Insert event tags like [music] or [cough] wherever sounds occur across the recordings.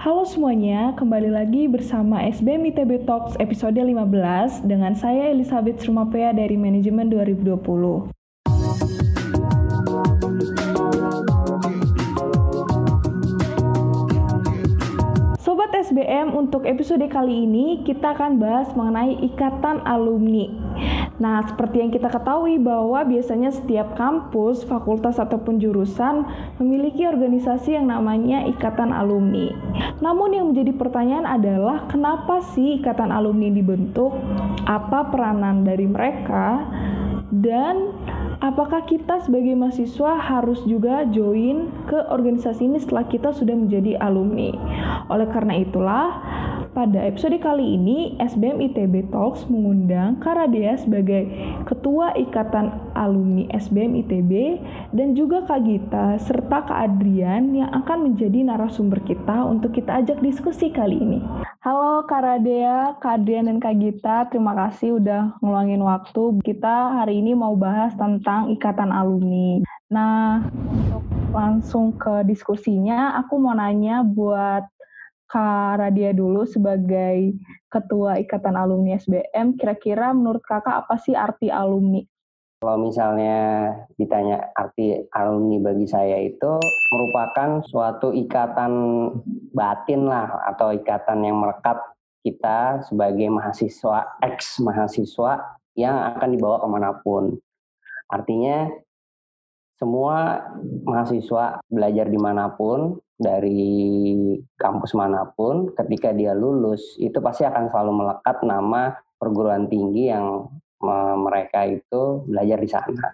Halo semuanya, kembali lagi bersama SBM ITB Talks episode 15 dengan saya Elizabeth Rumapea dari Manajemen 2020. Sobat SBM, untuk episode kali ini kita akan bahas mengenai ikatan alumni. Nah, seperti yang kita ketahui bahwa biasanya setiap kampus, fakultas ataupun jurusan memiliki organisasi yang namanya ikatan alumni. Namun yang menjadi pertanyaan adalah kenapa sih ikatan alumni dibentuk? Apa peranan dari mereka? Dan apakah kita sebagai mahasiswa harus juga join ke organisasi ini setelah kita sudah menjadi alumni? Oleh karena itulah, pada episode kali ini, SBM ITB Talks mengundang Karadea sebagai Ketua Ikatan Alumni SBM ITB dan juga Kak Gita serta Kak Adrian yang akan menjadi narasumber kita untuk kita ajak diskusi kali ini. Halo Karadea, Kak Adrian dan Kak Gita, terima kasih udah ngeluangin waktu. Kita hari ini mau bahas tentang Ikatan Alumni. Nah, untuk langsung ke diskusinya, aku mau nanya buat Kak Radia dulu sebagai Ketua Ikatan Alumni SBM, kira-kira menurut kakak apa sih arti alumni? Kalau misalnya ditanya arti alumni bagi saya itu merupakan suatu ikatan batin lah atau ikatan yang melekat kita sebagai mahasiswa, ex mahasiswa yang akan dibawa ke mana pun. Artinya semua mahasiswa belajar di mana pun dari kampus mana pun, ketika dia lulus itu pasti akan selalu melekat nama perguruan tinggi yang mereka itu belajar di sana.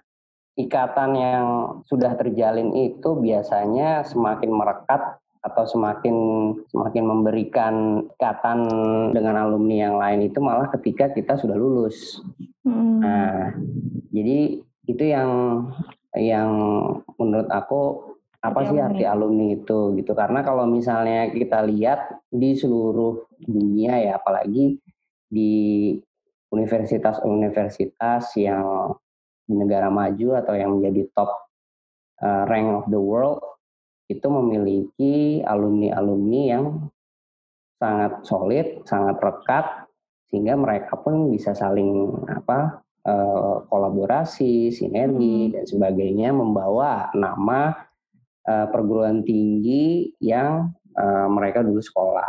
Ikatan yang sudah terjalin itu biasanya semakin merekat atau semakin semakin memberikan ikatan dengan alumni yang lain itu malah ketika kita sudah lulus. Hmm. Nah, jadi itu yang yang menurut aku apa sih arti alumni itu gitu karena kalau misalnya kita lihat di seluruh dunia ya apalagi di universitas-universitas yang di negara maju atau yang menjadi top uh, rank of the world itu memiliki alumni-alumni yang sangat solid, sangat rekat sehingga mereka pun bisa saling apa uh, kolaborasi, sinergi hmm. dan sebagainya membawa nama uh, perguruan tinggi yang uh, mereka dulu sekolah.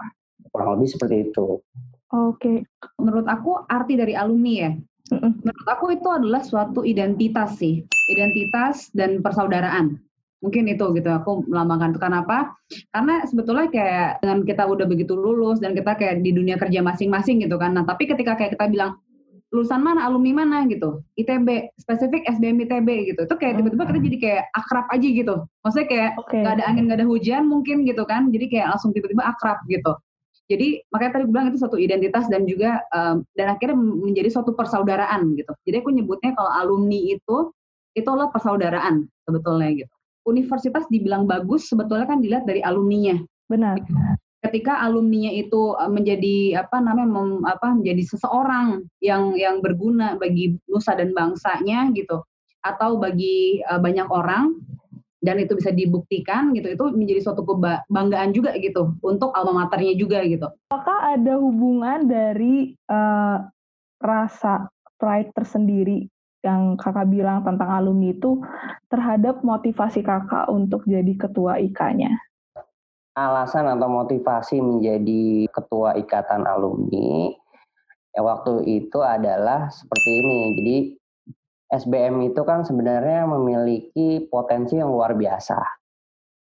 Kurang lebih seperti itu. Oke, menurut aku arti dari alumni ya. Menurut aku itu adalah suatu identitas sih, identitas dan persaudaraan. Mungkin itu gitu aku melambangkan itu. Kenapa? Karena sebetulnya kayak dengan kita udah begitu lulus dan kita kayak di dunia kerja masing-masing gitu kan. Nah, tapi ketika kayak kita bilang lulusan mana, alumni mana gitu, ITB, spesifik SBM ITB gitu. Itu kayak tiba-tiba kita jadi kayak akrab aja gitu. Maksudnya kayak okay. gak ada angin, gak ada hujan mungkin gitu kan. Jadi kayak langsung tiba-tiba akrab gitu. Jadi makanya tadi bilang itu suatu identitas dan juga um, dan akhirnya menjadi suatu persaudaraan gitu. Jadi aku nyebutnya kalau alumni itu itu adalah persaudaraan sebetulnya gitu. Universitas dibilang bagus sebetulnya kan dilihat dari alumninya. Benar ketika alumninya itu e, menjadi apa namanya mem, apa menjadi seseorang yang yang berguna bagi nusa dan bangsanya gitu atau bagi uh, banyak orang dan itu bisa dibuktikan gitu itu menjadi suatu kebanggaan juga gitu untuk alma maternya juga gitu. Apakah ada hubungan dari uh, rasa pride tersendiri yang kakak bilang tentang alumni itu terhadap motivasi kakak untuk jadi ketua IKA-nya? Alasan atau motivasi menjadi ketua ikatan alumni ya waktu itu adalah seperti ini. Jadi SBM itu kan sebenarnya memiliki potensi yang luar biasa.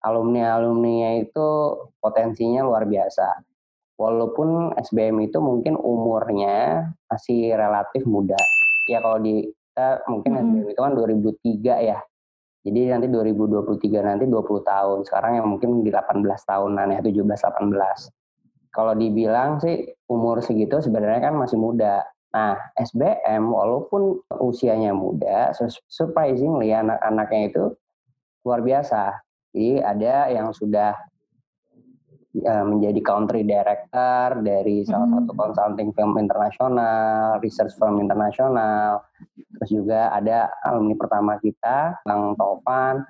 Alumni-alumninya itu potensinya luar biasa. Walaupun SBM itu mungkin umurnya masih relatif muda. Ya kalau di kita mungkin hmm. SBM itu kan 2003 ya. Jadi nanti 2023 nanti 20 tahun. Sekarang yang mungkin di 18 tahunan ya, 17 18. Kalau dibilang sih umur segitu sebenarnya kan masih muda. Nah, SBM walaupun usianya muda, surprisingly anak-anaknya itu luar biasa. Jadi ada yang sudah uh, menjadi country director dari salah satu hmm. consulting firm internasional, research firm internasional. Terus juga ada alumni pertama kita, Bang Tovan,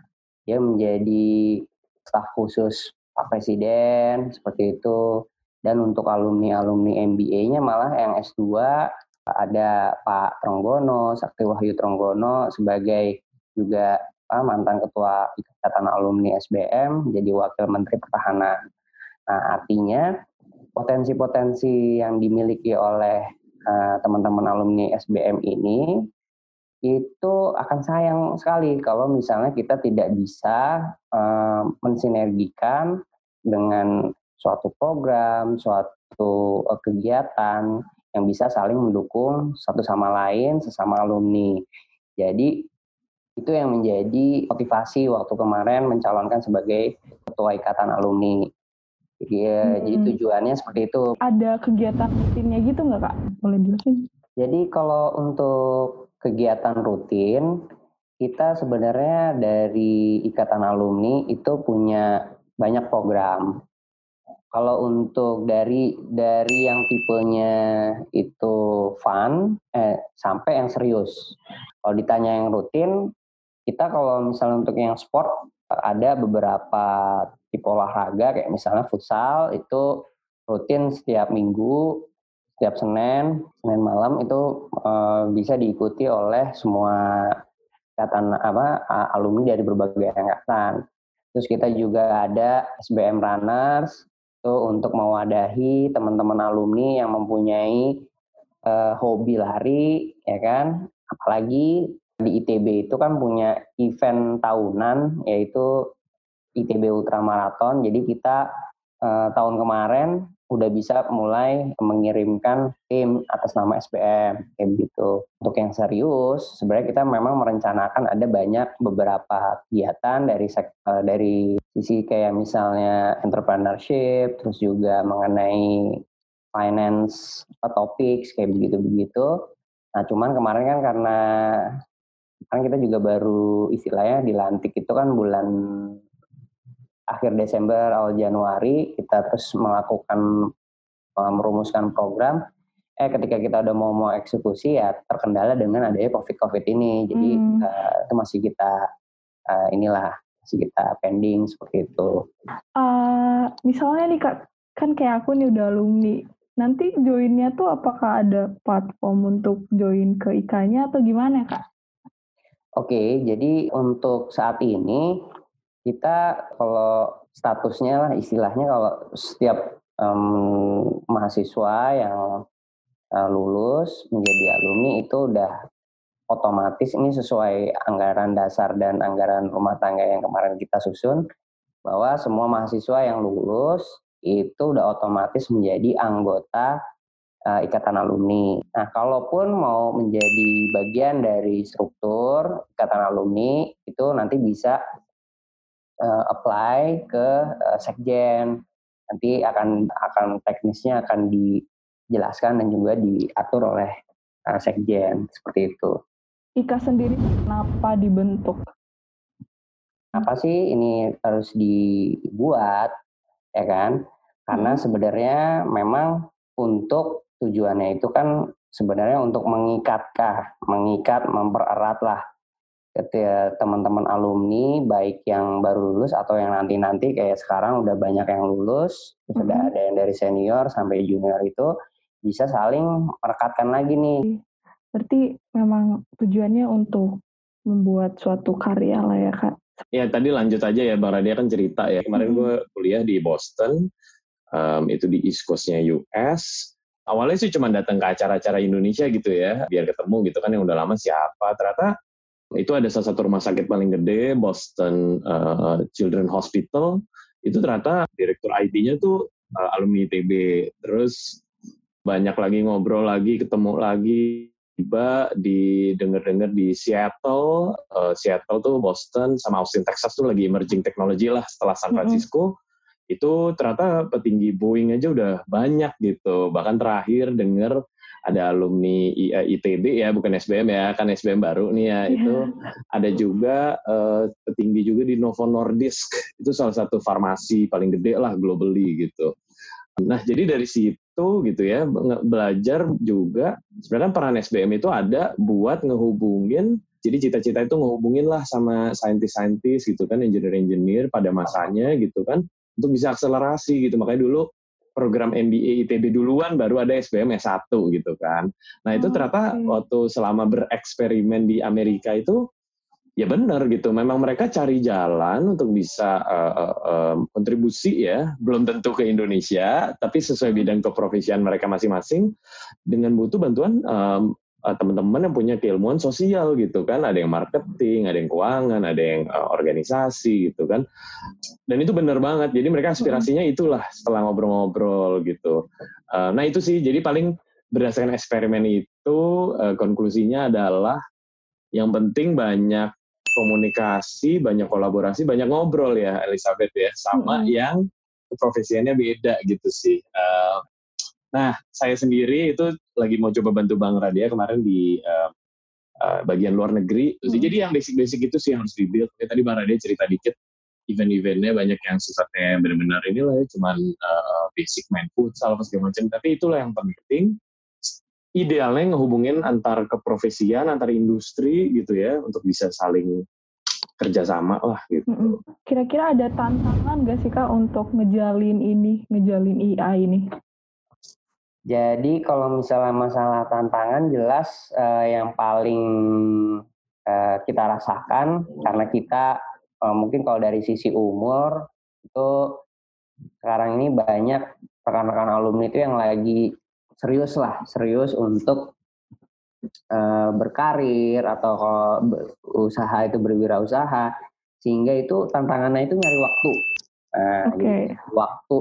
dia menjadi staf khusus Pak Presiden seperti itu. Dan untuk alumni-alumni MBA-nya malah yang S2 ada Pak Tronggono, Sakti Wahyu Tronggono sebagai juga apa, mantan ketua Ikatan Alumni SBM jadi wakil Menteri Pertahanan. Nah, artinya potensi-potensi yang dimiliki oleh uh, teman-teman alumni SBM ini itu akan sayang sekali kalau misalnya kita tidak bisa uh, mensinergikan dengan suatu program, suatu uh, kegiatan yang bisa saling mendukung satu sama lain sesama alumni. Jadi itu yang menjadi motivasi waktu kemarin mencalonkan sebagai ketua ikatan alumni. Jadi, ya, hmm. jadi tujuannya seperti itu. Ada kegiatan rutinnya gitu nggak kak? Boleh jelasin? Jadi kalau untuk kegiatan rutin, kita sebenarnya dari ikatan alumni itu punya banyak program. Kalau untuk dari dari yang tipenya itu fun eh, sampai yang serius. Kalau ditanya yang rutin, kita kalau misalnya untuk yang sport ada beberapa tipe olahraga kayak misalnya futsal itu rutin setiap minggu setiap Senin Senin malam itu uh, bisa diikuti oleh semua angkatan apa alumni dari berbagai angkatan. Terus kita juga ada SBM Runners itu untuk mewadahi teman-teman alumni yang mempunyai uh, hobi lari ya kan? Apalagi di ITB itu kan punya event tahunan yaitu ITB Ultra Marathon. Jadi kita eh, tahun kemarin udah bisa mulai mengirimkan tim atas nama SPM kayak gitu. Untuk yang serius, sebenarnya kita memang merencanakan ada banyak beberapa kegiatan dari uh, dari sisi kayak misalnya entrepreneurship, terus juga mengenai finance topics kayak begitu-begitu. Nah, cuman kemarin kan karena kan kita juga baru istilahnya dilantik itu kan bulan akhir Desember awal Januari kita terus melakukan uh, merumuskan program eh ketika kita udah mau mau eksekusi ya terkendala dengan adanya covid covid ini jadi hmm. uh, itu masih kita uh, inilah masih kita pending seperti itu. Uh, misalnya nih kak kan kayak aku nih udah alumni nanti joinnya tuh apakah ada platform untuk join ke IKA-nya atau gimana kak? Oke, jadi untuk saat ini kita kalau statusnya lah istilahnya kalau setiap um, mahasiswa yang uh, lulus menjadi alumni itu udah otomatis ini sesuai anggaran dasar dan anggaran rumah tangga yang kemarin kita susun bahwa semua mahasiswa yang lulus itu udah otomatis menjadi anggota uh, ikatan alumni. Nah, kalaupun mau menjadi bagian dari struktur ikatan alumni itu nanti bisa uh, apply ke uh, sekjen. Nanti akan akan teknisnya akan dijelaskan dan juga diatur oleh uh, sekjen seperti itu. Ika sendiri kenapa dibentuk? Apa sih ini harus dibuat ya kan? Karena hmm. sebenarnya memang untuk tujuannya itu kan sebenarnya untuk mengikatkah, mengikat, mempererat lah ketika teman-teman alumni baik yang baru lulus atau yang nanti-nanti kayak sekarang udah banyak yang lulus, mm -hmm. ada yang dari senior sampai junior itu bisa saling merekatkan lagi nih. Berarti memang tujuannya untuk membuat suatu karya lah ya kak. Ya tadi lanjut aja ya Bang Radia kan cerita ya kemarin hmm. gue kuliah di Boston um, itu di East Coastnya US awalnya sih cuma datang ke acara-acara Indonesia gitu ya, biar ketemu gitu kan yang udah lama siapa. Ternyata itu ada salah satu rumah sakit paling gede, Boston uh, Children Hospital. Itu ternyata direktur IT-nya tuh uh, alumni ITB. Terus banyak lagi ngobrol lagi, ketemu lagi. Tiba di denger-denger di Seattle, uh, Seattle tuh Boston sama Austin Texas tuh lagi emerging technology lah setelah San Francisco. Mm -hmm itu ternyata petinggi Boeing aja udah banyak gitu. Bahkan terakhir dengar ada alumni ITB ya, bukan SBM ya, kan SBM baru nih ya. Yeah. Itu ada juga uh, petinggi juga di Novo Nordisk. Itu salah satu farmasi paling gede lah globally gitu. Nah, jadi dari situ gitu ya, belajar juga sebenarnya peran SBM itu ada buat ngehubungin jadi cita-cita itu ngehubungin lah sama saintis-saintis gitu kan, engineer-engineer pada masanya gitu kan, untuk bisa akselerasi gitu. Makanya dulu program MBA ITB duluan baru ada SBM S1 gitu kan. Nah, itu oh, ternyata okay. waktu selama bereksperimen di Amerika itu ya benar gitu. Memang mereka cari jalan untuk bisa uh, uh, uh, kontribusi ya, belum tentu ke Indonesia, tapi sesuai bidang keprofesian mereka masing-masing dengan butuh bantuan um, teman-teman yang punya keilmuan sosial gitu kan. Ada yang marketing, ada yang keuangan, ada yang uh, organisasi gitu kan. Dan itu benar banget. Jadi mereka aspirasinya itulah setelah ngobrol-ngobrol gitu. Uh, nah itu sih. Jadi paling berdasarkan eksperimen itu uh, konklusinya adalah yang penting banyak komunikasi, banyak kolaborasi, banyak ngobrol ya Elizabeth ya, sama hmm. yang profesinya beda gitu sih. Uh, nah, saya sendiri itu lagi mau coba bantu Bang Radia kemarin di uh, uh, bagian luar negeri. Hmm. Jadi yang basic-basic itu sih yang harus dibuild. Ya, tadi Bang Radia cerita dikit, event-eventnya banyak yang sifatnya benar-benar ini lah ya, cuman uh, basic main futsal apa segala macam. Tapi itulah yang penting idealnya ngehubungin antar keprofesian, antar industri gitu ya, untuk bisa saling kerjasama lah gitu. Kira-kira ada tantangan gak sih kak untuk ngejalin ini, ngejalin IA ini? Jadi kalau misalnya masalah tantangan jelas uh, yang paling uh, kita rasakan karena kita uh, mungkin kalau dari sisi umur itu sekarang ini banyak rekan-rekan alumni itu yang lagi serius lah, serius untuk uh, berkarir atau kalau usaha itu berwirausaha, sehingga itu tantangannya itu nyari waktu, uh, okay. waktu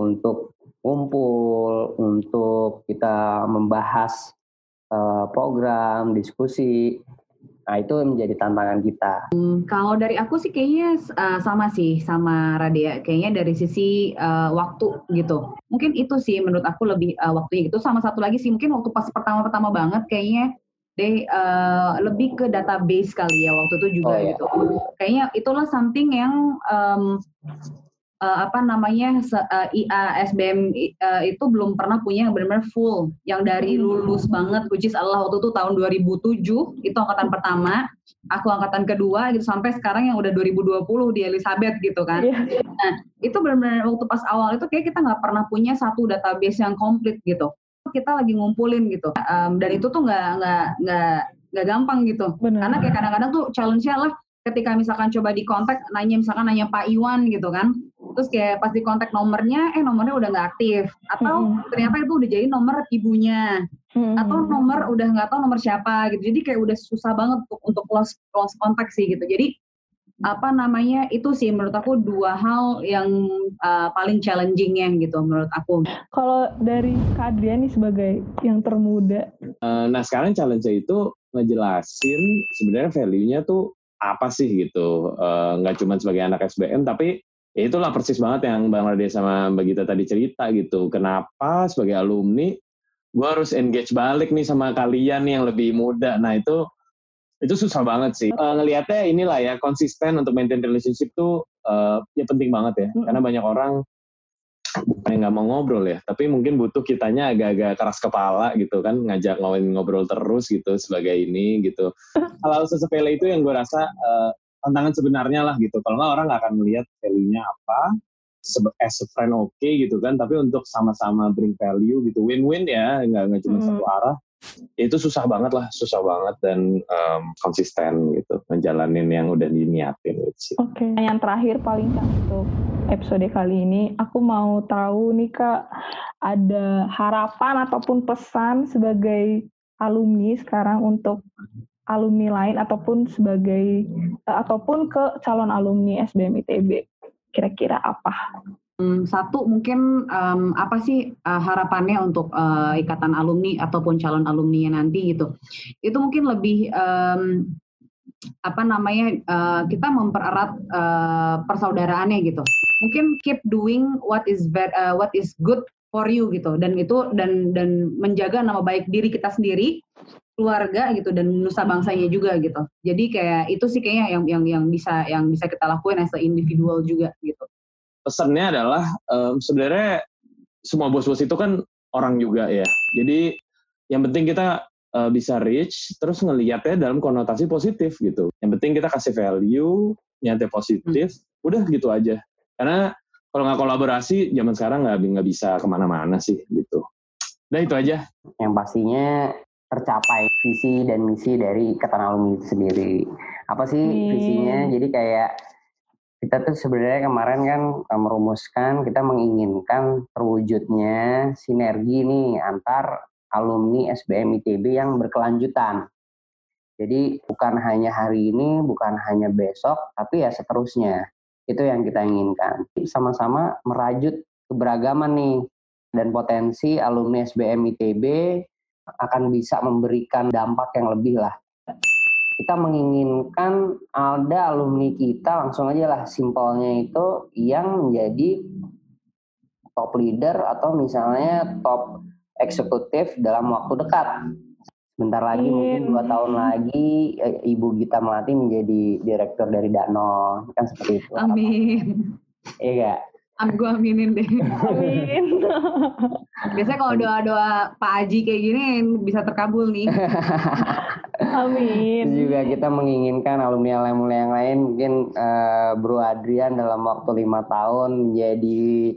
untuk kumpul, untuk kita membahas uh, program, diskusi, Nah, itu menjadi tantangan kita. Hmm, kalau dari aku sih kayaknya uh, sama sih sama Radia. Kayaknya dari sisi uh, waktu gitu. Mungkin itu sih menurut aku lebih uh, waktunya itu sama satu lagi sih mungkin waktu pas pertama-pertama banget kayaknya deh uh, lebih ke database kali ya waktu itu juga oh, iya. gitu. Kayaknya itulah something yang um, uh, apa namanya uh, eh, IA SBM uh, itu belum pernah punya yang benar-benar full. Yang dari hmm. lulus banget which is Allah waktu itu tahun 2007 itu angkatan pertama. Aku angkatan kedua gitu sampai sekarang yang udah 2020 di Elizabeth gitu kan. Yeah. nah itu benar-benar waktu pas awal itu kayak kita nggak pernah punya satu database yang komplit gitu. Kita lagi ngumpulin gitu. Um, dan itu tuh nggak nggak nggak nggak gampang gitu. Bener. karena kayak kadang-kadang tuh challenge-nya lah ketika misalkan coba di kontak nanya misalkan nanya Pak Iwan gitu kan terus kayak pas di kontak nomornya eh nomornya udah nggak aktif atau hmm. ternyata itu udah jadi nomor ibunya hmm. atau nomor udah nggak tahu nomor siapa gitu jadi kayak udah susah banget untuk untuk lost lost kontak sih gitu jadi apa namanya itu sih menurut aku dua hal yang uh, paling challenging yang gitu menurut aku. Kalau dari Kak Adriani sebagai yang termuda. Uh, nah sekarang challenge itu ngejelasin sebenarnya value-nya tuh apa sih gitu eh, nggak uh, cuma sebagai anak SBM tapi ya itulah persis banget yang Bang Rade sama Mbak Gita tadi cerita gitu kenapa sebagai alumni gue harus engage balik nih sama kalian nih yang lebih muda nah itu itu susah banget sih uh, ngelihatnya inilah ya konsisten untuk maintain relationship tuh uh, ya penting banget ya hmm. karena banyak orang bukan nggak mau ngobrol ya, tapi mungkin butuh kitanya agak-agak keras kepala gitu kan, ngajak ngawin ngobrol terus gitu sebagai ini gitu. [laughs] Kalau sesepele itu yang gue rasa uh, tantangan sebenarnya lah gitu. Kalau nggak orang nggak akan melihat value-nya apa, as a friend oke okay, gitu kan, tapi untuk sama-sama bring value gitu, win-win ya, nggak nggak cuma hmm. satu arah. Itu susah banget lah, susah banget dan um, konsisten gitu, menjalanin yang udah diniatin gitu Oke, okay. yang terakhir paling untuk episode kali ini. Aku mau tahu nih Kak, ada harapan ataupun pesan sebagai alumni sekarang untuk alumni lain ataupun sebagai uh, ataupun ke calon alumni SBM ITB. Kira-kira apa? Hmm, satu mungkin um, apa sih uh, harapannya untuk uh, ikatan alumni ataupun calon alumni nanti gitu? Itu mungkin lebih um, apa namanya uh, kita mempererat uh, persaudaraannya gitu. Mungkin keep doing what is bad, uh, what is good for you gitu dan itu dan dan menjaga nama baik diri kita sendiri, keluarga gitu dan nusa bangsanya juga gitu. Jadi kayak itu sih kayaknya yang yang yang bisa yang bisa kita lakuin as a individual juga gitu. Pesannya adalah um, sebenarnya semua bos-bos itu kan orang juga ya. Jadi yang penting kita uh, bisa reach terus ngelihatnya dalam konotasi positif gitu. Yang penting kita kasih value, nyata positif, hmm. udah gitu aja. Karena kalau nggak kolaborasi zaman sekarang nggak nggak bisa ke mana-mana sih gitu. Dan itu aja. Yang pastinya tercapai visi dan misi dari Ikatan Alumni itu sendiri. Apa sih hmm. visinya? Jadi kayak kita tuh sebenarnya kemarin kan eh, merumuskan kita menginginkan terwujudnya sinergi nih antar alumni SBM ITB yang berkelanjutan. Jadi bukan hanya hari ini, bukan hanya besok, tapi ya seterusnya. Itu yang kita inginkan. Sama-sama merajut keberagaman nih dan potensi alumni SBM ITB akan bisa memberikan dampak yang lebih lah kita menginginkan ada alumni kita langsung aja lah simpelnya itu yang menjadi top leader atau misalnya top eksekutif dalam waktu dekat. Sebentar lagi Amin. mungkin dua tahun lagi eh, Ibu Gita Melati menjadi direktur dari Dano kan seperti itu. Amin. Iya gak? Amin, gue aminin deh. Amin. [laughs] Biasanya kalau doa-doa Pak Aji kayak gini bisa terkabul nih. [laughs] Amin. Terus juga kita menginginkan alumni-alumni yang lain mungkin uh, Bro Adrian dalam waktu lima tahun menjadi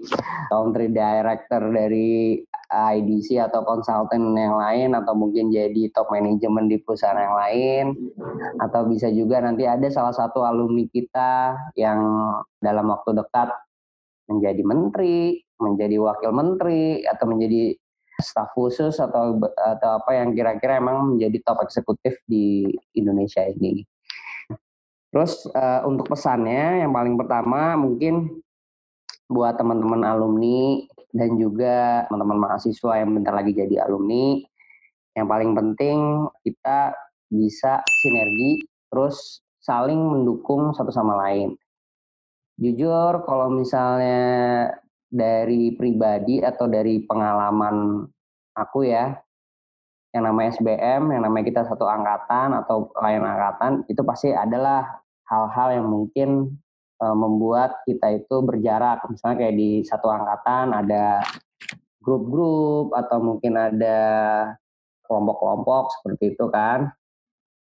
country director dari IDC atau konsultan yang lain atau mungkin jadi top manajemen di perusahaan yang lain atau bisa juga nanti ada salah satu alumni kita yang dalam waktu dekat menjadi menteri, menjadi wakil menteri atau menjadi staf khusus atau atau apa yang kira-kira emang menjadi top eksekutif di Indonesia ini. Terus uh, untuk pesannya yang paling pertama mungkin buat teman-teman alumni dan juga teman-teman mahasiswa yang bentar lagi jadi alumni, yang paling penting kita bisa sinergi terus saling mendukung satu sama lain jujur kalau misalnya dari pribadi atau dari pengalaman aku ya yang namanya SBM, yang namanya kita satu angkatan atau lain angkatan, itu pasti adalah hal-hal yang mungkin e, membuat kita itu berjarak. Misalnya kayak di satu angkatan ada grup-grup atau mungkin ada kelompok-kelompok seperti itu kan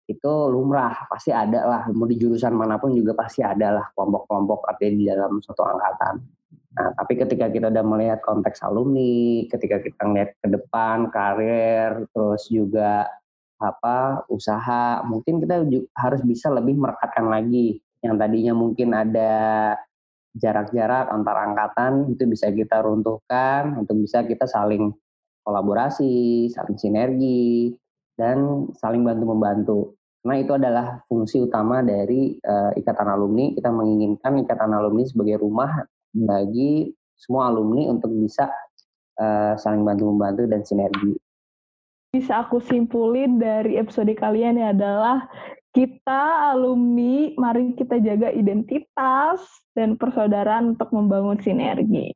itu lumrah pasti ada lah. Mau di jurusan mana pun juga pasti ada lah kelompok-kelompok artinya di dalam suatu angkatan. Nah tapi ketika kita udah melihat konteks alumni ketika kita ngeliat ke depan karir terus juga apa usaha mungkin kita harus bisa lebih merekatkan lagi. Yang tadinya mungkin ada jarak-jarak antar angkatan itu bisa kita runtuhkan untuk bisa kita saling kolaborasi, saling sinergi, dan saling bantu membantu. Karena itu adalah fungsi utama dari uh, ikatan alumni. Kita menginginkan ikatan alumni sebagai rumah bagi semua alumni untuk bisa uh, saling bantu membantu dan sinergi. Bisa aku simpulin dari episode kalian ini adalah kita alumni, mari kita jaga identitas dan persaudaraan untuk membangun sinergi.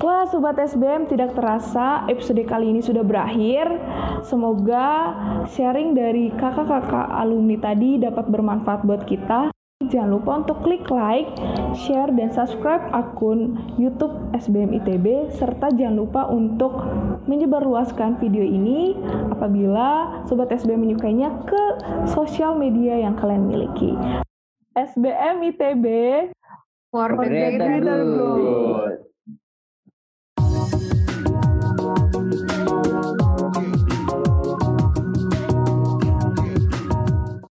Wah, Sobat SBM tidak terasa episode kali ini sudah berakhir. Semoga sharing dari kakak-kakak alumni tadi dapat bermanfaat buat kita. Jangan lupa untuk klik like, share, dan subscribe akun YouTube SBM ITB, serta jangan lupa untuk menyebarluaskan video ini apabila Sobat SBM menyukainya ke sosial media yang kalian miliki. SBM ITB for, good. good.